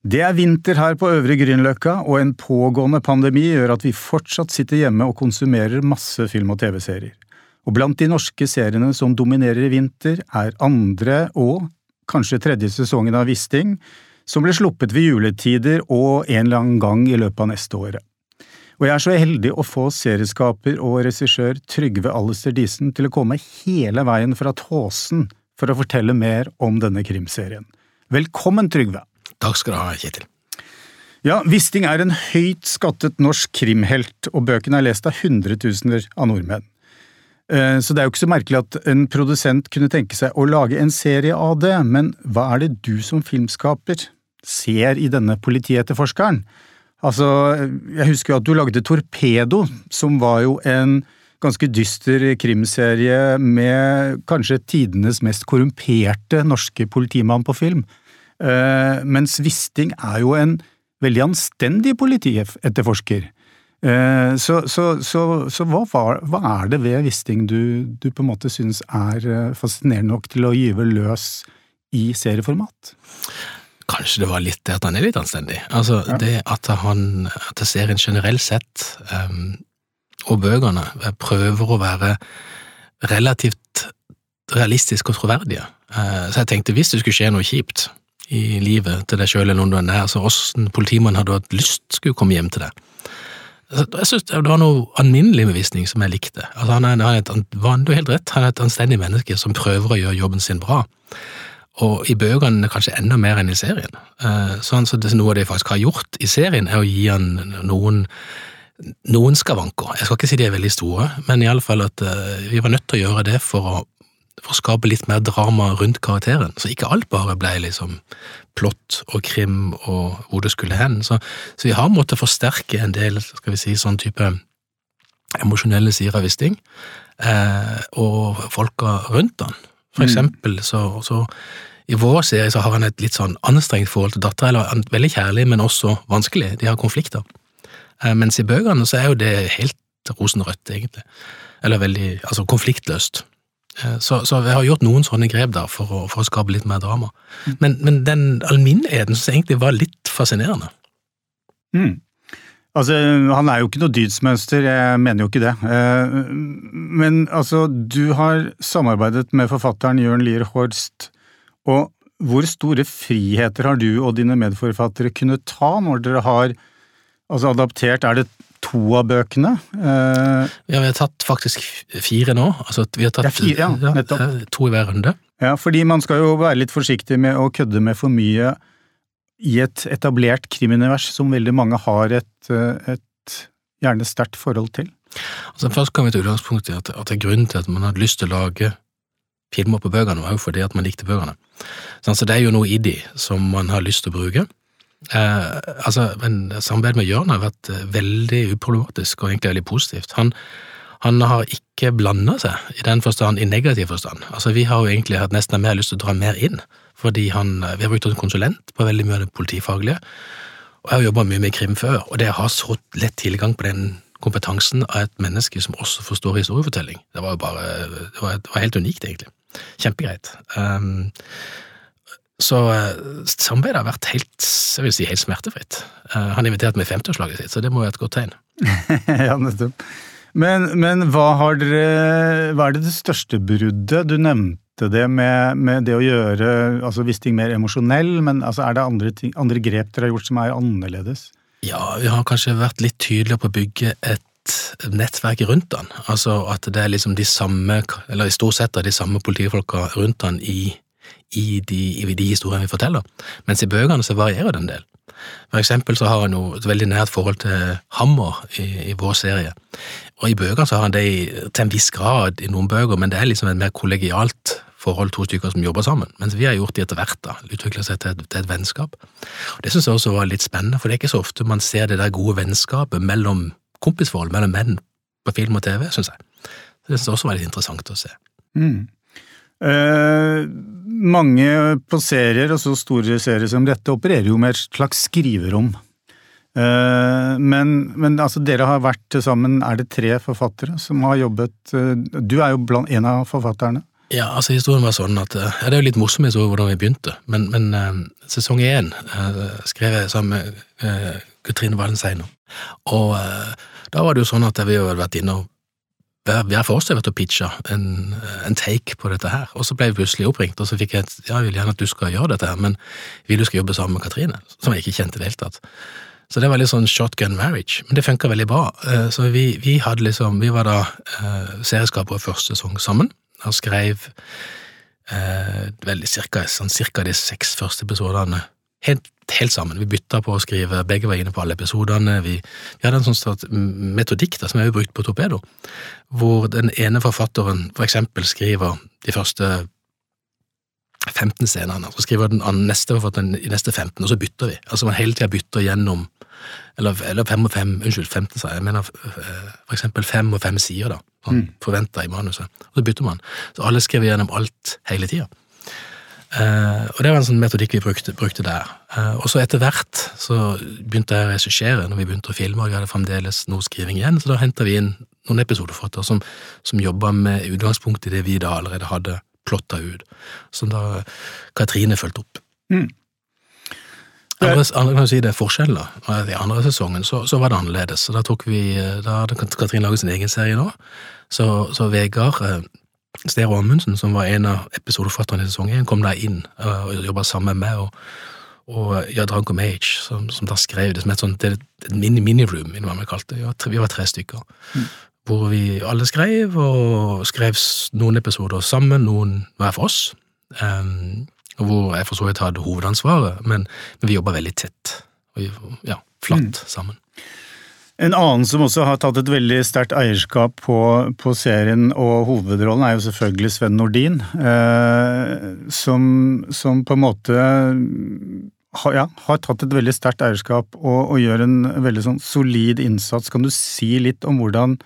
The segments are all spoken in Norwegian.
Det er vinter her på Øvre Grünerløkka, og en pågående pandemi gjør at vi fortsatt sitter hjemme og konsumerer masse film og TV-serier. Og blant de norske seriene som dominerer i vinter, er andre og kanskje tredje sesongen av Wisting, som ble sluppet ved juletider og en eller annen gang i løpet av neste året. Og jeg er så heldig å få serieskaper og regissør Trygve Alistair Diesen til å komme hele veien fra Tåsen for å fortelle mer om denne krimserien. Velkommen, Trygve! Takk skal du ha, Kjetil. Ja, Wisting er en høyt skattet norsk krimhelt, og bøkene er lest av hundretusener av nordmenn. Eh, så det er jo ikke så merkelig at en produsent kunne tenke seg å lage en serie av det, men hva er det du som filmskaper ser i denne politietterforskeren? Altså, jeg husker jo at du lagde Torpedo, som var jo en ganske dyster krimserie med kanskje tidenes mest korrumperte norske politimann på film. Uh, mens Wisting er jo en veldig anstendig politietterforsker. Uh, så, så, så, så hva, hva, er det ved Wisting du, du på en måte syns er eh, fascinerende nok til å gyve løs i serieformat? Kanskje det var litt det at han er litt anstendig. Altså, ja. Det at han at serien generelt sett, um, og bøkene, prøver å være relativt realistiske og troverdige. Uh, så jeg tenkte hvis det skulle skje noe kjipt i livet til deg sjøl eller noen du er nær, så åssen politimannen hadde hatt lyst skulle komme hjem til deg. Jeg synes Det var noe alminnelig med Wisting som jeg likte. Altså, han er, han er et, har helt rett, han er et anstendig menneske som prøver å gjøre jobben sin bra og i bøkene kanskje enda mer enn i serien. Eh, så altså, Noe av det jeg faktisk har gjort i serien, er å gi han noen, noen skavanker. Jeg skal ikke si de er veldig store, men i alle fall at uh, vi var nødt til å gjøre det for å, for å, skape litt mer drama rundt karakteren. Så ikke alt bare ble liksom plott og krim og hvor det skulle hen. Så, så vi har måttet forsterke en del skal vi si, sånn type emosjonelle sider av Wisting, eh, og folka rundt han. For mm. eksempel så, så i vår serie så har han et litt sånn anstrengt forhold til dattera, eller veldig kjærlig, men også vanskelig. De har konflikter. Eh, mens i bøkene så er jo det helt rosenrødt, egentlig. Eller veldig altså konfliktløst. Eh, så, så jeg har gjort noen sånne grep der for å, for å skape litt mer drama. Mm. Men, men den alminneligheten jeg egentlig var litt fascinerende. Mm. Altså, han er jo ikke noe dydsmønster, jeg mener jo ikke det. Eh, men altså, du har samarbeidet med forfatteren Jørn Lier Horst og hvor store friheter har du og dine medforfattere kunnet ta når dere har altså adaptert Er det to av bøkene? Eh, ja, vi har tatt faktisk fire nå. Altså, vi har tatt fire, ja, nettopp. Eh, to i hver runde. Ja, fordi man skal jo være litt forsiktig med å kødde med for mye i et etablert krimunivers som veldig mange har et, eh, et gjerne sterkt forhold til. Altså Først kan vi til utgangspunktet at, at det er grunnen til at man hadde lyst til å lage filmer på bøkene, var jo fordi at man likte bøkene. Sånn, så det er jo noe i de som man har lyst til å bruke. Eh, altså, men Samarbeidet med Jørn har vært eh, veldig uproblematisk og egentlig veldig positivt. Han, han har ikke blanda seg i den forstand, i negativ forstand. Altså, Vi har jo egentlig hatt nesten mer lyst til å dra mer inn, fordi han, vi har brukt en konsulent på veldig mye av det politifaglige. Og jeg har jobba mye med krim før, og det å ha så lett tilgang på den kompetansen av et menneske som også forstår historiefortelling, det var jo bare det var, det var helt unikt, egentlig. Kjempegreit. Um, så uh, samarbeidet har vært helt jeg vil si, helt smertefritt. Uh, han inviterte meg i 50-årslaget sitt, så det må være et godt tegn. ja, nettopp. Men, men hva, dere, hva, er det det største bruddet? Du nevnte det med, med det å gjøre altså Wisting mer emosjonell, men altså, er det andre, ting, andre grep dere har gjort som er annerledes? Ja, vi har kanskje vært litt tydeligere på å bygge et nettverk rundt han. Altså at det er liksom de samme, eller i stort sett de samme politifolka rundt han i, i, de, i de, historiene vi forteller. Mens i bøkene så varierer det en del. For eksempel så har han jo et veldig nært forhold til Hammer i, i vår serie. Og i bøkene så har han det i, til en viss grad i noen bøker, men det er liksom et mer kollegialt forhold, to stykker som jobber sammen. Mens vi har gjort det etter hvert, da, utvikla seg til et, til et vennskap. Og Det syns jeg også var litt spennende, for det er ikke så ofte man ser det der gode vennskapet mellom kompisforhold mellom menn på film og TV, syns jeg. Det synes jeg også var litt interessant å se. Mm. Eh, mange på serier, og så store serier som dette, opererer jo med et slags skriverom. Eh, men, men altså, dere har vært til sammen, er det tre forfattere som har jobbet eh, Du er jo blant en av forfatterne. Ja, altså historien var sånn at ja, Det er jo litt morsom historie hvordan vi begynte, men, men sesong én skrev jeg sammen med Katrine Wallenseiner. Og da var det jo sånn at vi hadde vært inne og hver for oss har vært og pitcha en, en, take på dette her, og så ble jeg plutselig oppringt, og så fikk jeg et ja, jeg vil gjerne at du skal gjøre dette her, men vil du skal jobbe sammen med Katrine, som jeg ikke kjente i det hele tatt. Så det var litt sånn shotgun marriage, men det funka veldig bra. Så vi, vi, hadde liksom, vi var da uh, serieskapere første sesong sammen, og skrev eh, vel cirka, sånn, cirka de seks første episodene helt, helt, sammen. Vi bytta på å skrive, begge var inne på alle episodene. Vi, vi hadde en sånn metodikk da, som er brukt på Torpedo, hvor den ene forfatteren for eksempel skriver de første 15 scenene, så skriver den neste forfatteren i neste 15, og så bytter vi. Altså man hele tida bytter gjennom eller, eller, fem og fem, unnskyld, 15, sa jeg. Mener eh, for eksempel fem og fem sider, da man mm. forventa i manuset. Og så bytter man. Så alle skriver gjennom alt hele tida. Uh, og det var en sånn metodikk vi brukte, brukte der. Uh, og så etter hvert så begynte jeg å regissere når vi begynte å filme, og vi hadde fremdeles noe skriving igjen, så da henta vi inn noen episodeforfattere som, som jobba med utgangspunkt i det vi da allerede hadde plotta ut, som da Katrine fulgte opp. Mm. Andre, andre, kan si det er forskjeller. I andre sesongen så, så, var det annerledes. så Da tok vi, da hadde Katrin laget sin egen serie nå. Så, så Vegard eh, Stero Amundsen, som var en av episodeforfatterne i sesong én, kom da inn eh, og jobba sammen med meg. og og Jadranko Mage, som, som, da skrev det som et sånt et mini-room, hva vi kalte det. Vi var tre stykker. Mm. Hvor vi alle skrev, og skrev noen episoder sammen, noen hver for oss. Um, hvor jeg for så vidt hadde hovedansvaret, men, men vi jobba veldig tett. Og vi, ja, flatt mm. sammen. En annen som også har tatt et veldig sterkt eierskap på, på, serien og hovedrollen, er jo selvfølgelig Sven Nordin, eh, som, som, på en måte har, ja, har tatt et veldig sterkt eierskap og, og, gjør en veldig sånn solid innsats. Kan du si litt om hvordan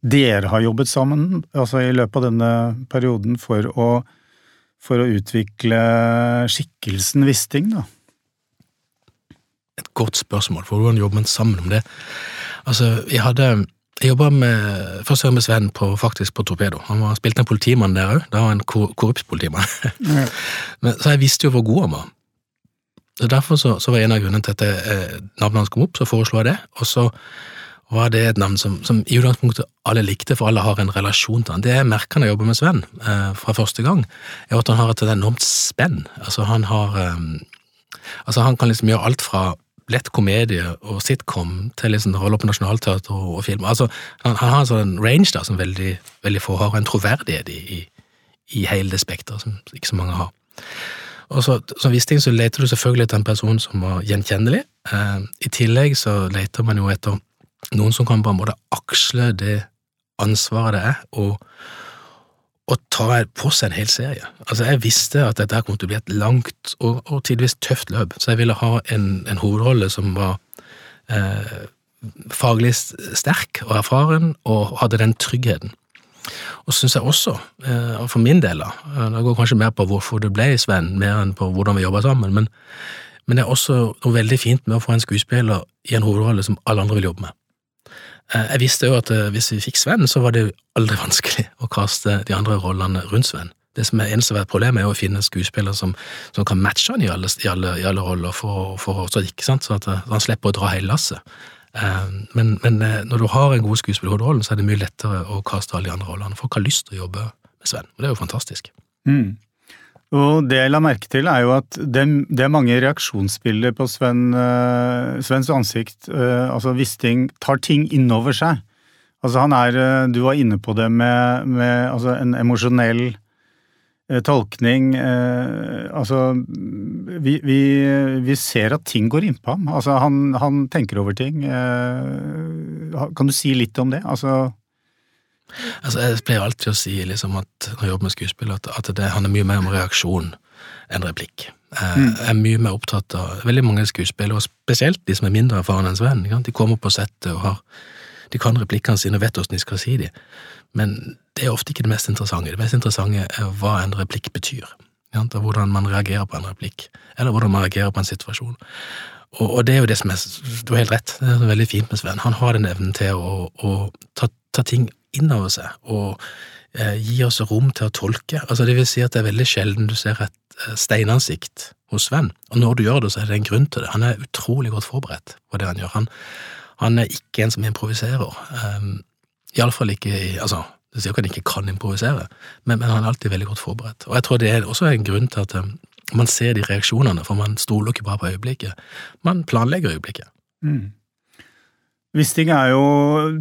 dere har jobbet sammen altså i løpet av denne perioden for å for å utvikle skikkelsen Wisting, da? Et godt spørsmål, for hvordan jobber man sammen om det? Altså, jeg hadde jeg jobba med, først med Sven på, faktisk på Torpedo. Han var, spilte en politimann der òg. Da var han en korrupt politimann. Mm. Men, så jeg visste jo hvor god han var. Så Derfor så, så var en av grunnene til at eh, navnet hans kom opp, så foreslo jeg det. Og så var det et navn som, som, i utgangspunktet alle likte, for alle har en relasjon til han. Det jeg merker når jeg jobber med Sven eh, fra første gang, er at han har et enormt spenn. Altså, han har eh, Altså, han kan liksom gjøre alt fra lett komedie og sitcom til liksom roller på Nationaltheatret og, og film. Altså, han, han, har en sånn range da, som veldig, veldig få har, og en troverdighet i, i, i hele det spekteret som ikke så mange har. Og så, Som Wisting så leter du selvfølgelig etter en person som var gjenkjennelig. Eh, I tillegg så leter man jo etter noen som kan på en måte aksle det ansvaret det er å, å tar på seg en hel serie. Altså, jeg visste at dette kom til å bli et langt og, og tidvis tøft løp, så jeg ville ha en, en hovedrolle som var eh, faglig sterk og erfaren, og hadde den tryggheten. Og syns jeg også, eh, for min del, da, eh, det går kanskje mer på hvorfor det ble Sven, mer enn på hvordan vi jobba sammen, men, men det er også noe veldig fint med å få en skuespiller i en hovedrolle som alle andre vil jobbe med. Eh, jeg visste jo at eh, hvis vi fikk Sven, så var det aldri vanskelig å kaste de andre rollene rundt Sven. Det som er eneste problemet, er å finne skuespillere som, som kan matche han i alle, i alle, i alle roller, for, for, også, så at eh, han slipper å dra hele lasset. Men, men, når du har en god skuespiller i hovedrollen, så er det mye lettere å kaste alle de andre rollene. Folk har lyst til å jobbe med Sven, og det er jo fantastisk. Mm. Og det jeg la merke til, er jo at det, det er mange reaksjonsbilder på Sven, uh, Svens ansikt. Uh, altså Wisting tar ting innover seg. Altså han er uh, Du var inne på det med, med altså en emosjonell tolkning. altså vi, vi, vi, ser at ting går innpå ham. Altså han, han tenker over ting. kan du si litt om det? Altså Altså, Jeg pleier alltid å si liksom, at når jeg jobber med skuespill, at, at det handler mye mer om reaksjon enn replikk. Jeg mm. er mye mer opptatt av veldig mange skuespillere, og spesielt de som er mindre erfarne enn Sven. De kommer på settet og har, de kan replikkene sine og vet hvordan de skal si dem. Men det er ofte ikke det mest interessante. Det mest interessante er hva en replikk betyr. Ja, hvordan man reagerer på en replikk, eller hvordan man reagerer på en situasjon. Og, og, det er jo det som er Du har helt rett, det er veldig fint med Sven. Han har den evnen til å, å ta, ta, ting innover seg og eh, gi oss rom til å tolke. Altså, det vil si at det er veldig sjelden du ser et eh, steinansikt hos Sven, og når du gjør det, så er det en grunn til det. Han er utrolig godt forberedt på det han gjør. Han, han er ikke en som improviserer. Um, Iallfall ikke i altså, Det sier ikke at han ikke kan improvisere, men, men, han er alltid veldig godt forberedt. Og jeg tror det er også en grunn til at um, man ser de reaksjonene, for man stoler ikke bare på øyeblikket. Man planlegger øyeblikket. Mm. Wisting er jo,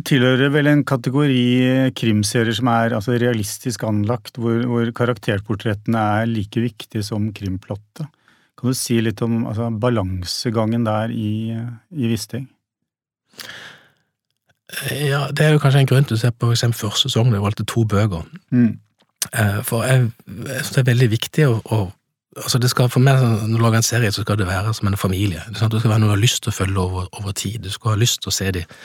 tilhører vel en kategori krimserier som er altså, realistisk anlagt, hvor, hvor, karakterportrettene er like viktige som krimplottet. Kan du si litt om altså, balansegangen der i, i Wisting? Ja, det er jo kanskje en grunn til å se på eksempel første sesong, da jeg valgte to bøker. Mm. Eh, for jeg, jeg synes det er veldig viktig å, å altså det skal, For meg, når du lager en serie, så skal det være som en familie. Det skal være noe du har lyst til å følge over, over tid. Du skal ha lyst til å se dem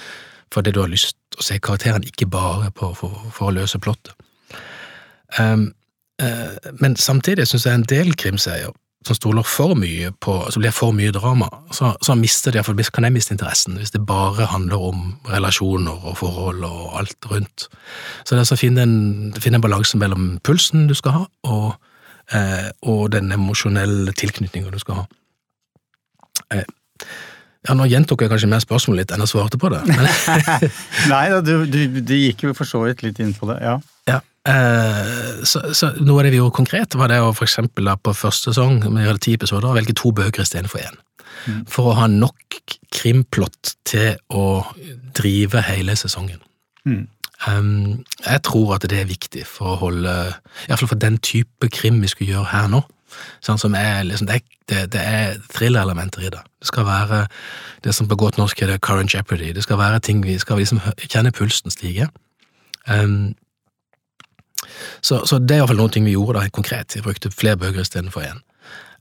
fordi du har lyst til å se karakteren, ikke bare på, for, for, å løse plottet. Um, uh, men samtidig syns jeg en del krimserier som stoler for mye på, så blir for mye drama, så, så mister de, kan jeg miste interessen hvis det bare handler om relasjoner og forhold og alt rundt. Så det er å finne en, en balanse mellom pulsen du skal ha, og og den emosjonelle tilknytninga du skal ha. Eh, ja, Nå gjentok jeg kanskje mer spørsmål litt enn jeg svarte på det. Nei da, du, du, du, gikk jo for så vidt litt inn på det, ja. ja eh, så, så, Noe av det vi gjorde konkret, var det å for eksempel da, på første sesong, vi hadde ti episoder, velge to bøker istedenfor én. Mm. For å ha nok krimplott til å drive hele sesongen. Mm. Um, jeg tror at det er viktig for å holde Iallfall for den type krim vi skulle gjøre her nå. Sånn som er, liksom, det, er, det er thrillerelementer i det. Det skal være det som på godt norsk heter current jeopardy. Det skal være ting vi skal liksom kjenne pulsen stige. Um, så, så, det er iallfall noen ting vi gjorde da, konkret. Vi brukte flere bøker istedenfor én.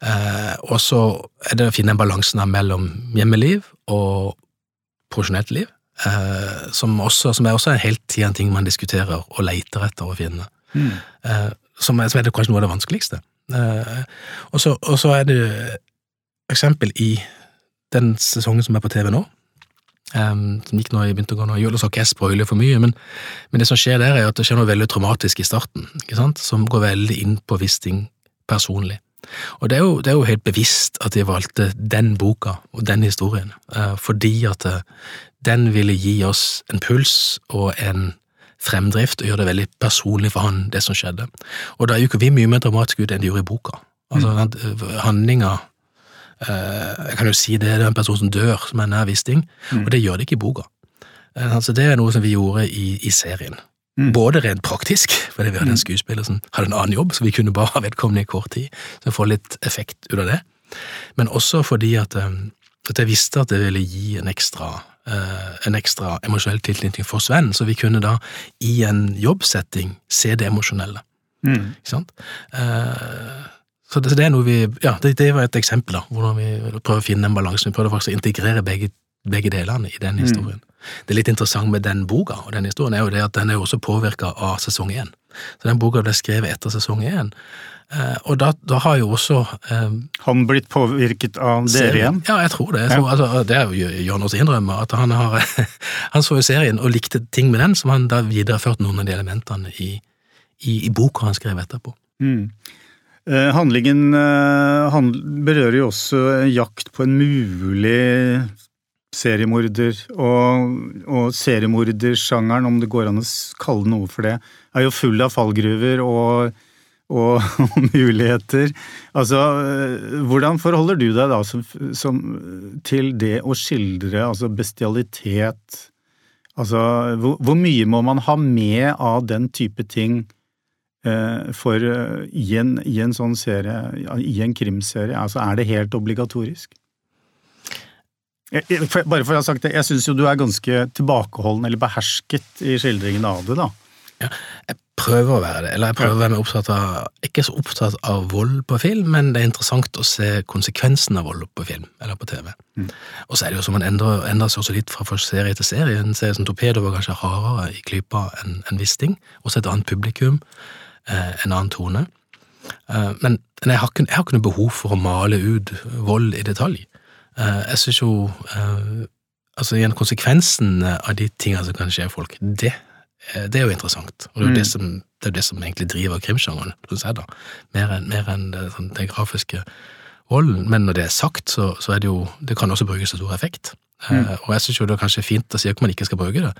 Uh, og så er det å finne en balansen mellom hjemmeliv og profesjonelt liv. Uh, som, også, som, er også helt tida en ting man diskuterer og leter etter å finne. Mm. Eh, som, er, som, er, kanskje noe av det vanskeligste. Eh, og, så, og, så, er det eksempel i den sesongen som er på TV nå, um, som gikk nå i begynte å gå nå i jul, så ikke jeg spoile for mye, men, men, det som skjer der, er at det skjer noe veldig traumatisk i starten, ikke sant? som går veldig inn på Wisting personlig. Og det er, jo, det er, jo, helt bevisst at de valgte den boka og den historien, fordi at den ville gi oss en puls og en fremdrift og gjøre det veldig personlig for han, det som skjedde. Og da gikk vi mye mer dramatisk ut enn de gjorde i boka. Altså, mm. handlinga eh, Jeg kan jo si det, det er en person som dør, som er nær Wisting, mm. og det gjør det ikke i boka. Eh, altså, det er noe som vi gjorde i, i serien. Mm. Både rent praktisk, fordi vi hadde en mm. skuespiller som hadde en annen jobb, så vi kunne bare ha vedkommende i kort tid, så vi får litt effekt ut av det. Men også fordi at, eh, at jeg visste at det ville gi en ekstra en ekstra emosjonell tilknytning for Sven, så vi kunne da i en jobbsetting se det emosjonelle. Mm. Ikke sant? Eh, så det, det, er noe vi Ja, det, det, var et eksempel, da, hvordan vi prøver å finne en balanse. Vi prøver faktisk å integrere begge, begge delene i den mm. historien. Mm. Det litt interessant med den boka og den historien er jo det at den er også påvirka av sesong én. Så den boka ble skrevet etter sesong én. Eh, og da, da, har jo også eh, Han blitt påvirket av dere igjen? Ja, jeg tror det. Jeg tror, ja. altså, det er jo Jonas innrømmer, at han, har, han så jo serien og likte ting med den, som han da videreførte noen av de elementene i, i, i boka han skrev etterpå. Mm. Eh, handlingen eh, hand, berører jo også jakt på en mulig seriemorder, og, og seriemordersjangeren, om det går an å kalle noe for det, er jo full av fallgruver og og, muligheter. Altså, hvordan forholder du deg da som, som, til det å skildre altså bestialitet? Altså, hvor, hvor, mye må man ha med av den type ting eh, for uh, i, en, i, en, sånn serie, i en krimserie? Altså, er det helt obligatorisk? Jeg, jeg, bare for å ha sagt det, jeg syns jo du er ganske tilbakeholden eller behersket i skildringen av det, da. Ja, jeg prøver å være det. Eller jeg prøver å være opptatt av Ikke så opptatt av vold på film, men det er interessant å se konsekvensen av vold på film eller på TV. Mm. Og så er det jo som man endrer, endrer seg også litt fra serie til serie. En serie som Torpedo var kanskje hardere i klypa enn en Wisting. Også et annet publikum, eh, en annen tone. Eh, men jeg har, ikke, jeg har, ikke, noe behov for å male ut vold i detalj. Eh, jeg syns jo eh, Altså, igjen, konsekvensen av de tingene som kan skje folk, det det er jo interessant. Og det er jo det, som, det, er det som egentlig driver krimsjangeren, syns jeg, da. Mer enn, en det, sånn, det, grafiske volden. Men når det er sagt, så, så, er det jo Det kan også brukes til stor effekt. Mm. Uh, og jeg syns jo det er kanskje fint å si at man ikke skal bruke det,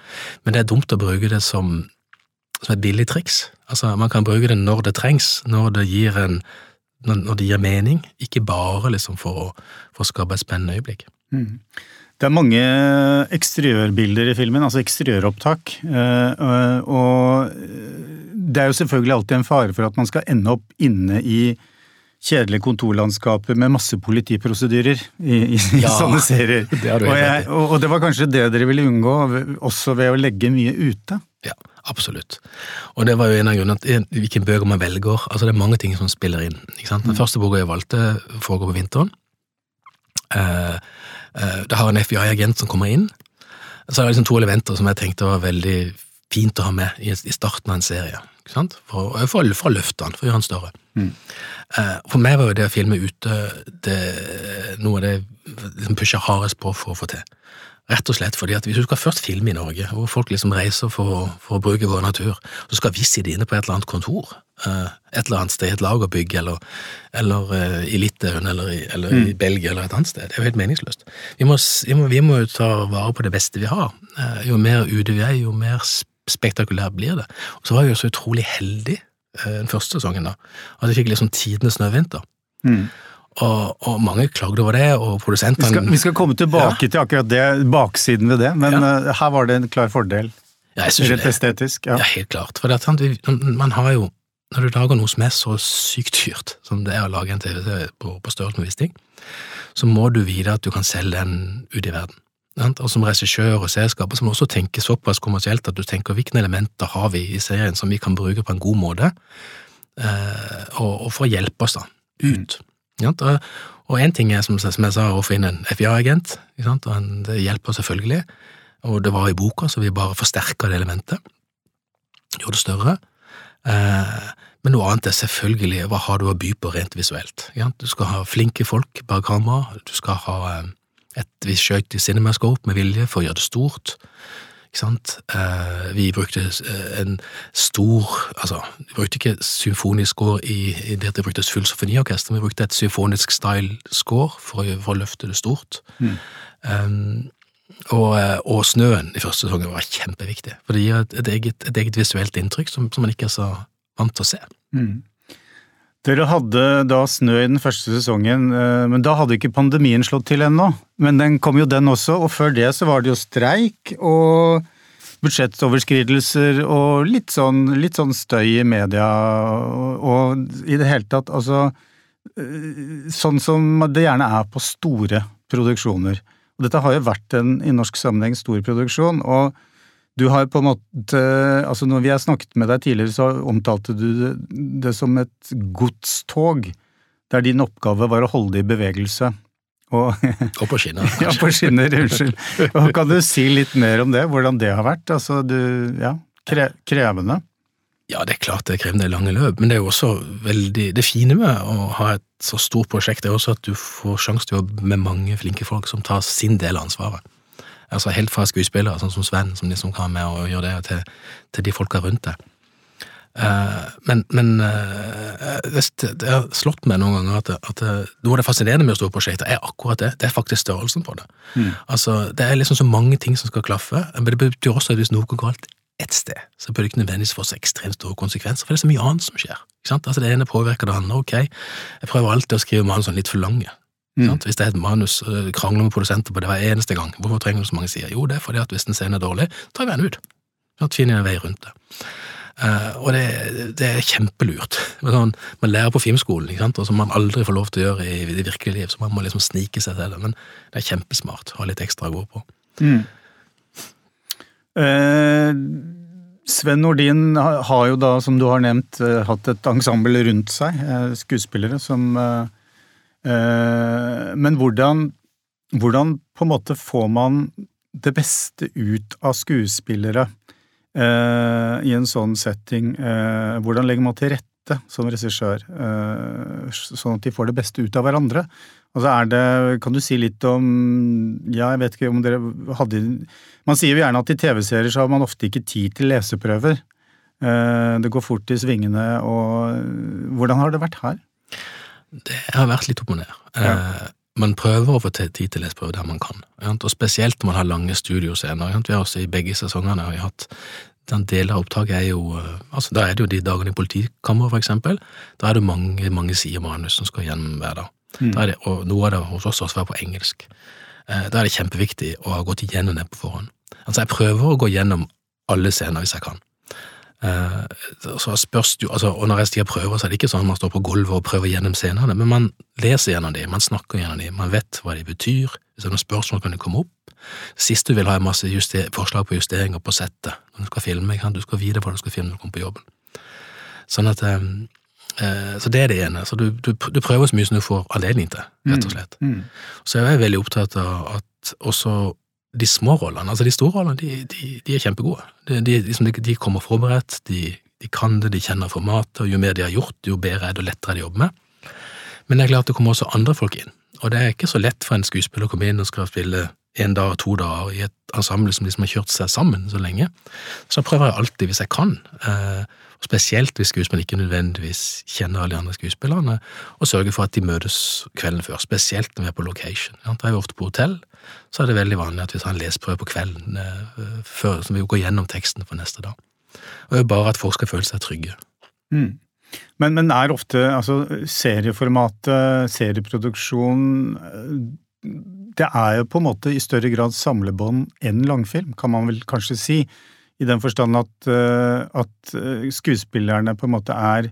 men det er dumt å bruke det som, som et billig triks. Altså, man kan bruke det når det trengs, når det gir en når det gir mening, ikke bare liksom for å, for å skape et spennende øyeblikk. Mm. Det er mange eksteriørbilder i filmen, altså eksteriøropptak. Eh, og det er jo selvfølgelig alltid en fare for at man skal ende opp inne i kjedelige kontorlandskaper med masse politiprosedyrer i, i, ja, sånne serier. Det og, jeg, og, det var kanskje det dere ville unngå, også ved å legge mye ute? Ja, absolutt. Og det var jo en av grunnene til hvilken bøker man velger. Altså Det er mange ting som spiller inn. Den mm. første boka jeg valgte, foregår på vinteren. Eh, Eh, det har en FBI-agent som kommer inn. Så er det liksom to elementer som jeg tenkte var veldig fint å ha med i, starten av en serie. For, for, for, å løfte han, for å gjøre han større. Mm. Eh, for meg var jo det å filme ute det, noe av det liksom pusher hardest på for å få til. Rett og slett fordi at hvis du skal først filme i Norge, hvor folk liksom reiser for, for å bruke vår natur, så skal vi sitte inne på et eller annet kontor uh, et eller annet sted, et lagerbygg, eller, eller uh, i Litauen, eller, i, eller mm. i Belgia, eller et annet sted. Det er jo helt meningsløst. Vi må, vi må, jo ta vare på det beste vi har. Uh, jo mer ute vi er, jo mer spektakulært blir det. Og så var jeg jo så utrolig heldig den første sesongen, da, at jeg fikk liksom tidenes snøvinter. Mm. Og, og, mange klagde over det, og produsentene vi, vi, skal komme tilbake ja. til akkurat det, baksiden ved det, men ja. uh, her var det en klar fordel. Ja, Rett estetisk. Ja. ja. helt klart. For det, man har jo Når du lager noe som er så sykt dyrt som det er å lage en TV på, på størrelse med Wisting, så må du vite at du kan selge den ut i verden. Og som regissør og selskaper så må du også tenke såpass kommersielt at du tenker hvilke elementer har vi i serien som vi kan bruke på en god måte, uh, og, og for å hjelpe oss da, ut. Mm. Og én ting er, som, jeg sa, å finne en FIA-agent, og det hjelper selvfølgelig. Og det var i boka, så vi bare forsterka det elementet. Gjorde det større. Eh, men noe annet er selvfølgelig hva har du å by på rent visuelt. Du skal ha flinke folk bak kamera, du skal ha eh, et visst skøyt i cinemascope med vilje for å gjøre det stort. Ikke sant? Eh, vi brukte eh, en stor Altså, vi brukte ikke symfonisk score i, i det at vi bruktes fullt symfoniorkester, vi brukte et symfonisk style score for, for å løfte det stort. Mm. Um, og, eh, og, snøen i første sesongen var kjempeviktig, for det gir et, et, eget, et eget, visuelt inntrykk som, som, man ikke er så vant til å se. Mm. Dere hadde da snø i den første sesongen, men da hadde ikke pandemien slått til ennå. Men den kom jo den også, og før det så var det jo streik og budsjettoverskridelser og litt sånn, litt sånn støy i media og, og i det hele tatt, altså eh, Sånn som det gjerne er på store produksjoner. Og dette har jo vært en i norsk sammenheng stor produksjon, og du har på en måte altså Når vi har snakket med deg tidligere, så omtalte du det, det som et godstog, der din oppgave var å holde det i bevegelse. Og, og på skinner. ja, på skinner, unnskyld. Og kan du si litt mer om det, hvordan det har vært? Altså, du, ja, kre, krevende? Ja, det er klart det er krevende i lange løp, men det er jo også veldig Det fine med å ha et så stort prosjekt, er også at du får sjanse til å jobbe med mange flinke folk som tar sin del av ansvaret altså helt fra skuespillere, sånn som Sven, som liksom kan med og gjøre det, til, til de folka rundt deg. Uh, men, men det, det, har slått meg noen ganger at, at noe av det fascinerende med store prosjekter er akkurat det. Det er faktisk størrelsen på det. Mm. Altså, Det er liksom så mange ting som skal klaffe, men det betyr også at hvis noe går galt ett sted, så bør det ikke nødvendigvis få så ekstremt store konsekvenser, for det er så mye annet som skjer. Ikke sant? Altså, det ene påvirker det andre. Ok, jeg prøver alltid å skrive manus sånn litt for lange. Mm. Hvis det er et manus, krangler med produsenter på det hver eneste gang, hvorfor trenger du så mange sider? Jo, det er fordi at hvis en scene er dårlig, tar vi den ut. Finner en vei rundt det. Uh, og det, det, er kjempelurt. Sånn, man lærer på filmskolen, ikke sant? og som man aldri får lov til å gjøre i, det virkelige liv, så man må liksom snike seg til det. Men det er kjempesmart å ha litt ekstra å gå på. Mm. Eh, Sven Nordin har jo da, som du har nevnt, uh, hatt et ensemble rundt seg, skuespillere som Eh, men hvordan, hvordan på en måte får man det beste ut av skuespillere eh, i en sånn setting? Eh, hvordan legger man til rette som regissør, sånn at de får det beste ut av hverandre? Altså er det, Kan du si litt om Ja, jeg vet ikke om dere hadde Man sier jo gjerne at i TV-serier så har man ofte ikke tid til leseprøver. Eh, det går fort i svingene, og hvordan har det vært her? Det har vært litt opp og ned. Ja. Man prøver å få tid til leseprøve der man kan, og spesielt når man har lange studioscener. Vi har også i begge sesongene har vi hatt den deler av opptaket er jo eh, altså Da er det jo de dagene i politikammeret, for eksempel. Da er det mange, mange sider manus som skal gjennom hver dag. Mm. Det, og noe av det hos oss også være på engelsk. Eh, da er det kjempeviktig å ha gått igjennom det på forhånd. Altså, jeg prøver å gå gjennom alle scener hvis jeg kan. Uh, så spørs jo, altså, og Når jeg stiger prøver, så er det ikke sånn at man står på gulvet og prøver gjennom scenene, men man leser gjennom dem, man snakker gjennom dem, man vet hva de betyr. Hvis det er noen spørsmål, kan de komme opp. Sist du vil ha masse forslag på justeringer på settet når du skal filme. Du skal vite hva du skal filme når du kommer på jobben. Sånn at um, uh, Så det er det ene. Så du, du, du, prøver så mye som du får anledning til, rett og mm, slett. Mm. Mm. Så jeg er veldig opptatt av at også de små rollene, altså de store rollene, de, de, de er kjempegode. De, liksom, de, kommer forberedt, de, kan det, de kjenner formatet, og jo mer de har gjort, jo bedre er det og lettere er det å jobbe med. Men det er klart det kommer også andre folk inn, og det er ikke så lett for en skuespiller å komme inn og skal spille en dag og to dager i et ensemble som liksom har kjørt seg sammen så lenge. Så prøver jeg alltid, hvis jeg kan, eh, spesielt hvis skuespilleren ikke nødvendigvis kjenner alle de andre skuespillerne, å sørge for at de møtes kvelden før, spesielt når vi er på location. Jeg er vi ofte på hotell, så er det veldig vanlig at vi tar en leseprøve på kvelden eh, før, som vi går gjennom teksten for neste dag. Og det er bare at folk skal føle seg trygge. Mm. Men, men, er ofte altså serieformatet, serieproduksjon Det er jo på en måte i større grad samlebånd enn langfilm, kan man vel kanskje si. I den forstand at, eh, at eh, skuespillerne på en måte er,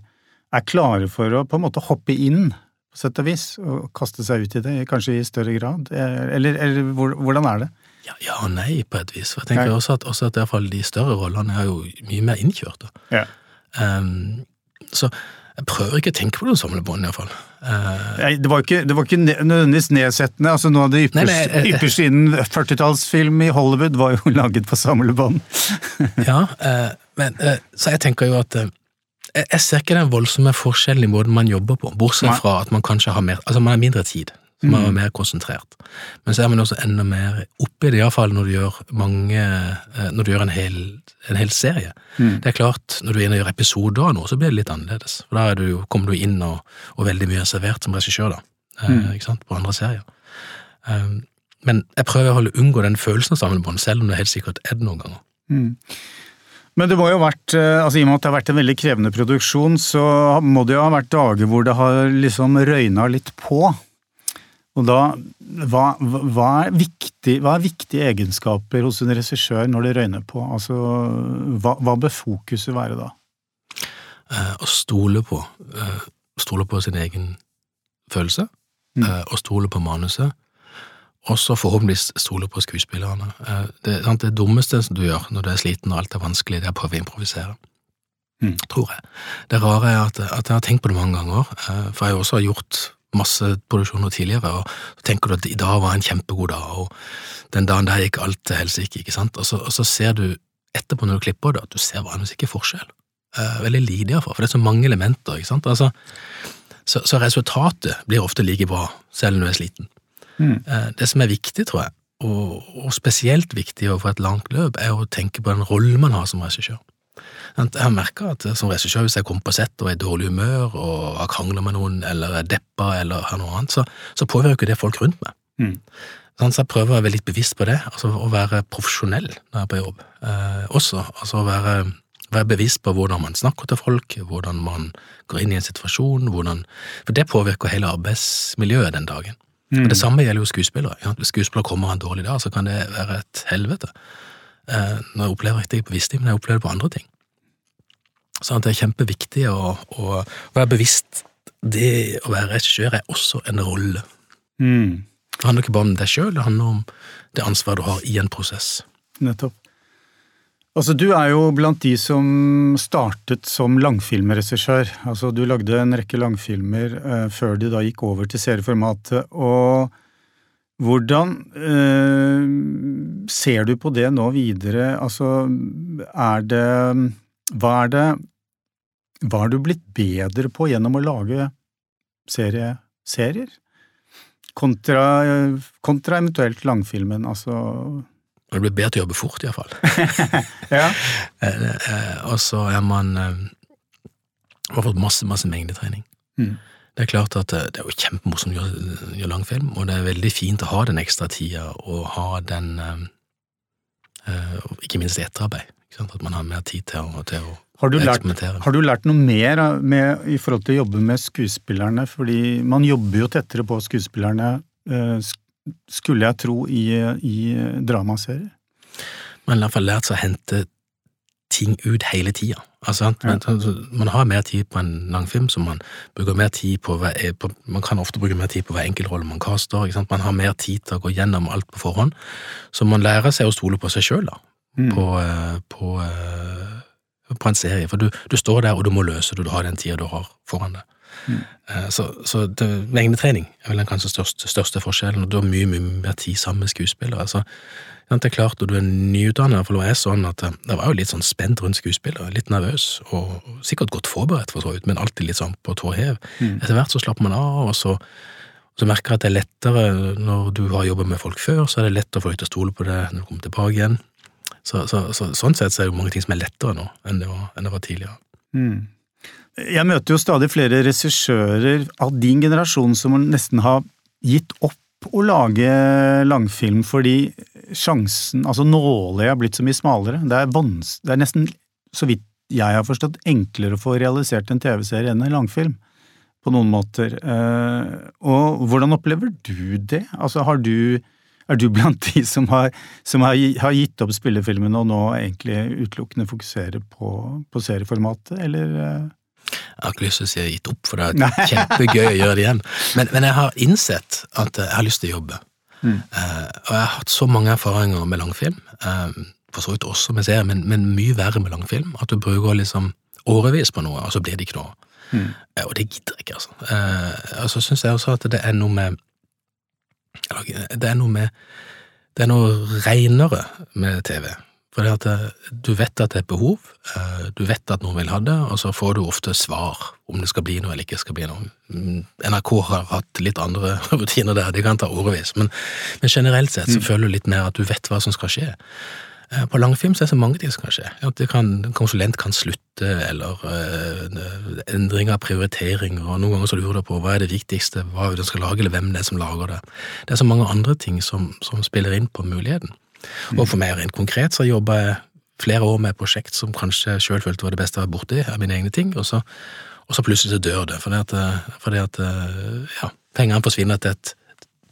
er klare for å på en måte hoppe inn på sett og vis, å kaste seg ut i det, kanskje i større grad? Eller, eller hvordan er det? Ja, ja, og nei, på et vis. For jeg tenker nei. også at, også at i fall de større rollene er jo mye mer innkjørte. Ja. Um, så jeg prøver ikke å tenke på det samlebånd iallfall. Uh, det var ikke, det var ikke nødvendigvis nedsettende. altså Noe av det ypperste, ypperste innen 40-tallsfilm i Hollywood var jo laget på samlebånd. ja, uh, men uh, så jeg tenker jo at jeg ser ikke den voldsomme forskjellen i måten man jobber på, bortsett fra at man kanskje har mer, altså man har mindre tid. Så man er mm. mer konsentrert. Men så er man også enda mer oppi det, iallfall når du gjør mange eh, Når du gjør en hel, en hel serie. Mm. Det er klart, når du er inne og gjør episoder av noe, så blir det litt annerledes. For da du, kommer du inn, og, og, veldig mye er servert som regissør, da. Eh, mm. ikke sant? På andre serier. Um, men jeg prøver å unngå den følelsen av sammenbånd, selv om det helt sikkert er det noen ganger. Mm. Men det må jo ha vært, eh, altså i og med at det har vært en veldig krevende produksjon, så må det jo ha vært dager hvor det har liksom røyna litt på. Og da, hva, hva, er viktig, hva, er viktige egenskaper hos en regissør når det røyner på? Altså, hva, hva bør fokuset være da? Eh, å stole på. Eh, stole på sin egen følelse. Mm. Eh, å stole på manuset og så forhåpentligvis stole på skuespillerne. Det, det, det, dummeste du gjør når du er sliten og alt er vanskelig, det er å prøve å improvisere. Mm. Tror jeg. Det rare er at, at, jeg har tenkt på det mange ganger, eh, for jeg også har gjort masse produksjoner tidligere, og så tenker du at i dag var en kjempegod dag, og den dagen der gikk alt til helsike, ikke sant, og så, og så, ser du etterpå når du klipper det, at du ser vanligvis ikke forskjell. Eh, veldig lite iallfall, for det er så mange elementer, ikke sant. Altså, så, så resultatet blir ofte like bra, selv når du er sliten. Mm. Eh, det som er viktig, tror jeg, og, og spesielt viktig overfor et langt løp, er å tenke på den rollen man har som regissør. Jeg har merka at som regissør, hvis jeg kommer på sett og er i dårlig humør og har krangla med noen eller er deppa eller har noe annet, så, så påvirker det folk rundt meg. Mm. Sånn, så jeg prøver å være litt bevisst på det, altså å være profesjonell når jeg er på jobb. Eh, også, altså å være, være, bevisst på hvordan man snakker til folk, hvordan man går inn i en situasjon, hvordan For det påvirker hele arbeidsmiljøet den dagen. Mm. Det samme gjelder jo skuespillere. Ja. Hvis skuespiller kommer en dårlig dag, så kan det være et helvete. Eh, når jeg opplever ikke det på visse ting, men jeg opplever det på andre ting. Så det er kjempeviktig å, å, være bevisst. Det å være regissør er også en rolle. Mm. Det handler ikke bare om deg sjøl, det handler om det ansvaret du har i en prosess. Nettopp. Altså, Du er jo blant de som startet som langfilmregissør. Altså, du lagde en rekke langfilmer eh, før de da gikk over til serieformatet. Og hvordan eh, ser du på det nå videre? Altså, er det Hva er det Hva er du blitt bedre på gjennom å lage serie, serier? kontra, kontra eventuelt langfilmen, altså det blir bedre til å jobbe fort, iallfall. Ja. Eh, eh, og så er man eh, Man har fått masse, masse mengdetrening. Mm. Det er klart at det er jo kjempemorsomt å gjøre, langfilm, og det er veldig fint å ha den ekstra tida og ha den Ikke minst etterarbeid. At man har mer tid til å, til å Har du, lært, har du lært noe mer med, i forhold til å jobbe med skuespillerne? Fordi man jobber jo tettere på skuespillerne, sk- skulle jeg tro, i, i dramaserier. Man har i hvert fall lært seg å hente ting ut hele tida. Altså, sant? Ja. man, har mer tid på en langfilm, så man bruker mer tid på, hver, eh, på Man kan ofte bruke mer tid på hver enkeltrolle man caster. Man har mer tid til å gå gjennom alt på forhånd. Så man lærer seg å stole på seg sjøl. Mm. På, eh, på, eh, på en serie. For du, du står der, og du må løse det, du har den tida du har foran deg. Mm. Eh, Så, så det, mengdetrening er vel den kanskje største, største forskjellen, og du har mye, mye mer tid sammen med skuespillere. Altså, det er klart, når du er nyutdannet, for det er sånn at jeg det var jo litt sånn spent rundt skuespillere, litt nervøs, og sikkert godt forberedt for så vidt, men alltid litt sånn på tå hev. Mm. Etter hvert så slapper man av, og så, så merker jeg at det er lettere når du har jobbet med folk før, så er det lett å få deg til å stole på det når du kommer tilbake igjen. Så, så, så, sånn sett så er det jo mange ting som er lettere nå enn det var, enn det var tidligere. Mm. Jeg møter jo stadig flere regissører av din generasjon som nesten har gitt opp å lage langfilm fordi sjansen, altså nåløyet er blitt så mye smalere. Det er, det er nesten, så vidt jeg har forstått, enklere å få realisert en TV-serie enn en langfilm. På noen måter. Eh, og hvordan opplever du det? Altså, har du er du blant de som har, som har, har gitt opp spillefilmene og nå egentlig utelukkende fokuserer på, på serieformatet, eller? Jeg har ikke lyst til å si gitt opp, for det er kjempegøy å gjøre det igjen. Men, men jeg har innsett at jeg har lyst til å jobbe. Mm. Uh, og jeg har hatt så mange erfaringer med langfilm, uh, for så vidt også med serier, men, men mye verre med langfilm, at du bruker liksom årevis på noe, og så blir det ikke noe. Mm. Uh, og det gidder jeg ikke, altså. Og så syns jeg også at det er noe med eller, Det er noe med Det er noe reinere med TV. For det at eh, du vet at det er et behov, eh, du vet at noen vil ha det, og så får du ofte svar om det skal bli noe eller ikke skal bli noe. Mm, NRK har hatt litt andre rutiner der, det kan ta årevis, men, men generelt sett så føler du litt mer at du vet hva som skal skje. Eh, På langfilm så er det så mange ting som kan skje. At det kan, en konsulent kan slutte, eller uh, endring av prioriteringer, og noen ganger så lurer du på hva er det viktigste, hva er det du skal lage, eller hvem det er som lager det. Det er så mange andre ting som, som spiller inn på muligheten. Og for meg rent konkret så jobba jeg flere år med et prosjekt som kanskje sjøl følte var det beste jeg var borti av mine egne ting, og så, og så plutselig så dør det, fordi at, eh, fordi at eh, ja, pengene forsvinner til et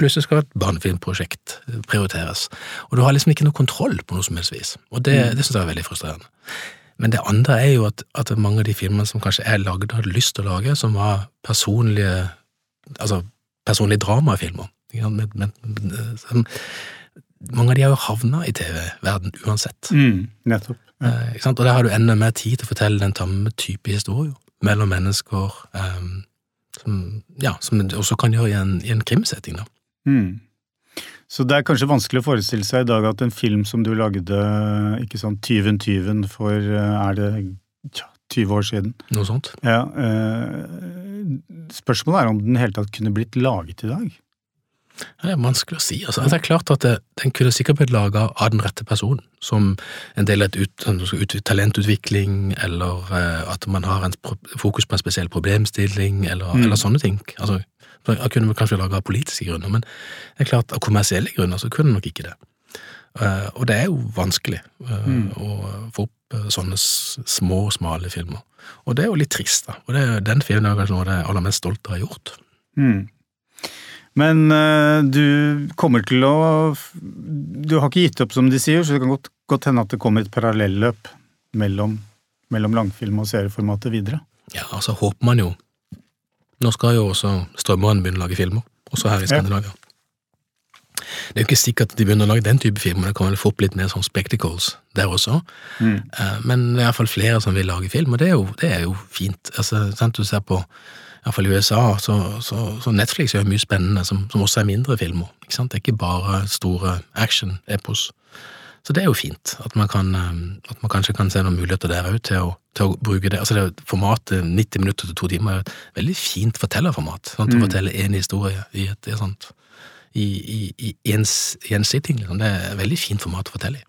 Plutselig skal et barnefilmprosjekt prioriteres, og du har liksom ikke noe kontroll på noe som helst vis, og det, det syns jeg er veldig frustrerende. Men det andre er jo at, at mange av de filmene som kanskje jeg lagde, hadde lyst til å lage, som var personlige altså personlige dramafilmer, med, med, som, mange av de har jo havna i TV-verden uansett. Mm, nettopp. Ja. Eh? Og der har du enda mer tid til å fortelle den samme type historier mellom mennesker, eh, som, ja, som du også kan gjøre i en, i en krimsetting. da. Mm. Så det er kanskje vanskelig å forestille seg i dag at en film som du lagde, ikke sant, Tyven tyven for, eh, er det tja, 20 år siden? Noe sånt. Ja, eh, spørsmålet er om den i hele tatt kunne blitt laget i dag? Det er vanskelig å si. Altså, det er klart at det, Den kunne sikkert blitt laga av den rette personen, som en del av ut, ut, talentutvikling, eller eh, at man har en fokus på en spesiell problemstilling, eller, Mm. eller sånne ting. Altså, Jeg kunne kanskje laga av politiske grunner, men det er klart av kommersielle grunner så kunne nok ikke det. Eh, og det er jo vanskelig eh, Mm. å få opp sånne små, smale filmer. Og det er jo litt trist, da. Og det, er- den filmen er kanskje noe av det jeg er aller mest stolt av å ha gjort. Mm. Men eh, du kommer til å Du har ikke gitt opp, som de sier, så det kan godt, godt hende at det kommer et parallelløp mellom, mellom langfilm og serieformatet videre. Ja, altså håper man jo Nå skal jo også strømmerne begynne å lage filmer, også her i Skandinavia. Det er jo ikke sikkert at de begynner å lage den type filmer, det kan vel få opp litt mer sånn spectacles der også. Mm. Uh, Men det er iallfall flere som vil lage film, og det er jo, det er jo fint. Altså, sant, du ser på Iallfall i USA, så, så, så Netflix gjør mye spennende som, som også er mindre filmer. Ikke sant? Det er ikke bare store action-epos. Så det er jo fint at man, kan, eh, at man kanskje kan se noen muligheter der òg til, til å bruke det. Altså det Formatet 90 minutter til to timer er et veldig fint fortellerformat. Sant? Å Mm. fortelle én historie i et, i et sånt i, i, i ens, en sitting. Liksom. Det er et veldig fint format å fortelle i.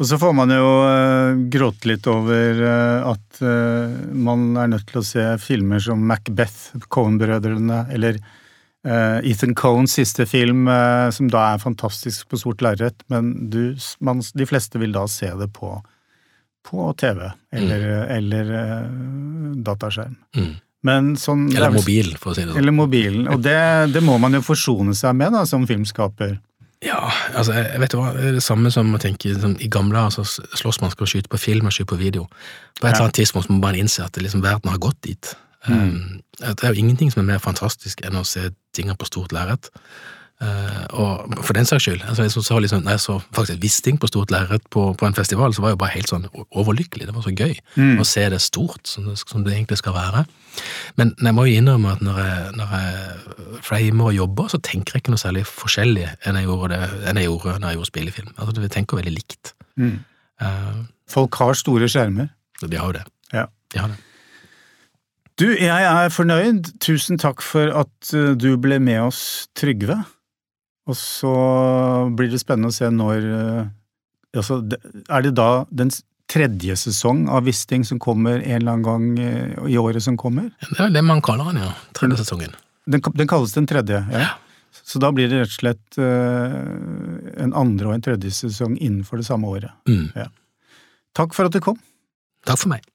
Og så får man jo uh, gråte litt over uh, at uh, man er nødt til å se filmer som Macbeth, Cohen-brødrene, eller Ethan Cohens siste film, som da er fantastisk på sort lerret, men du, man, de fleste vil da se det på, på TV eller, mm. eller dataskjerm. Mm. Men sånn, eller mobil, for å si det sånn. Eller mobilen. Og det, det må man jo forsone seg med da, som filmskaper. Ja, altså, jeg vet du hva, det er det samme som å tenke liksom, I gamle dager så slåss man skal skyte på film og skyte på video. På et eller annet tidspunkt må man bare innse at liksom, verden har gått dit. Mm. Um, det er jo ingenting som er mer fantastisk enn å se tingene på stort lerret. Uh, og for den saks skyld, altså jeg så, liksom, når jeg så faktisk Wisting på stort lerret på, på, en festival, så var jeg bare helt sånn overlykkelig. Det var så gøy mm. å se det stort som det, som det, egentlig skal være. Men jeg må jo innrømme at når jeg, når jeg framer og jobber, så tenker jeg ikke noe særlig forskjellig enn jeg gjorde, det, enn jeg gjorde når jeg gjorde spillefilm. Altså, Vi tenker veldig likt. Mm. Uh, Folk har store skjermer. De har jo det. Ja. De har det. Du, jeg er fornøyd. Tusen takk for at eh, du ble med oss, Trygve. Og så blir det spennende å se når eh, altså, Er det da den tredje sesong av Wisting som kommer en eller annen gang eh, i året som kommer? Det er det man kaller den, ja. Tredje sesongen. Den, den kalles den tredje, ja. ja. Så da blir det rett og slett uh, en andre og en tredje sesong innenfor det samme året. Mm. Ja. Takk for at du kom. Takk for meg.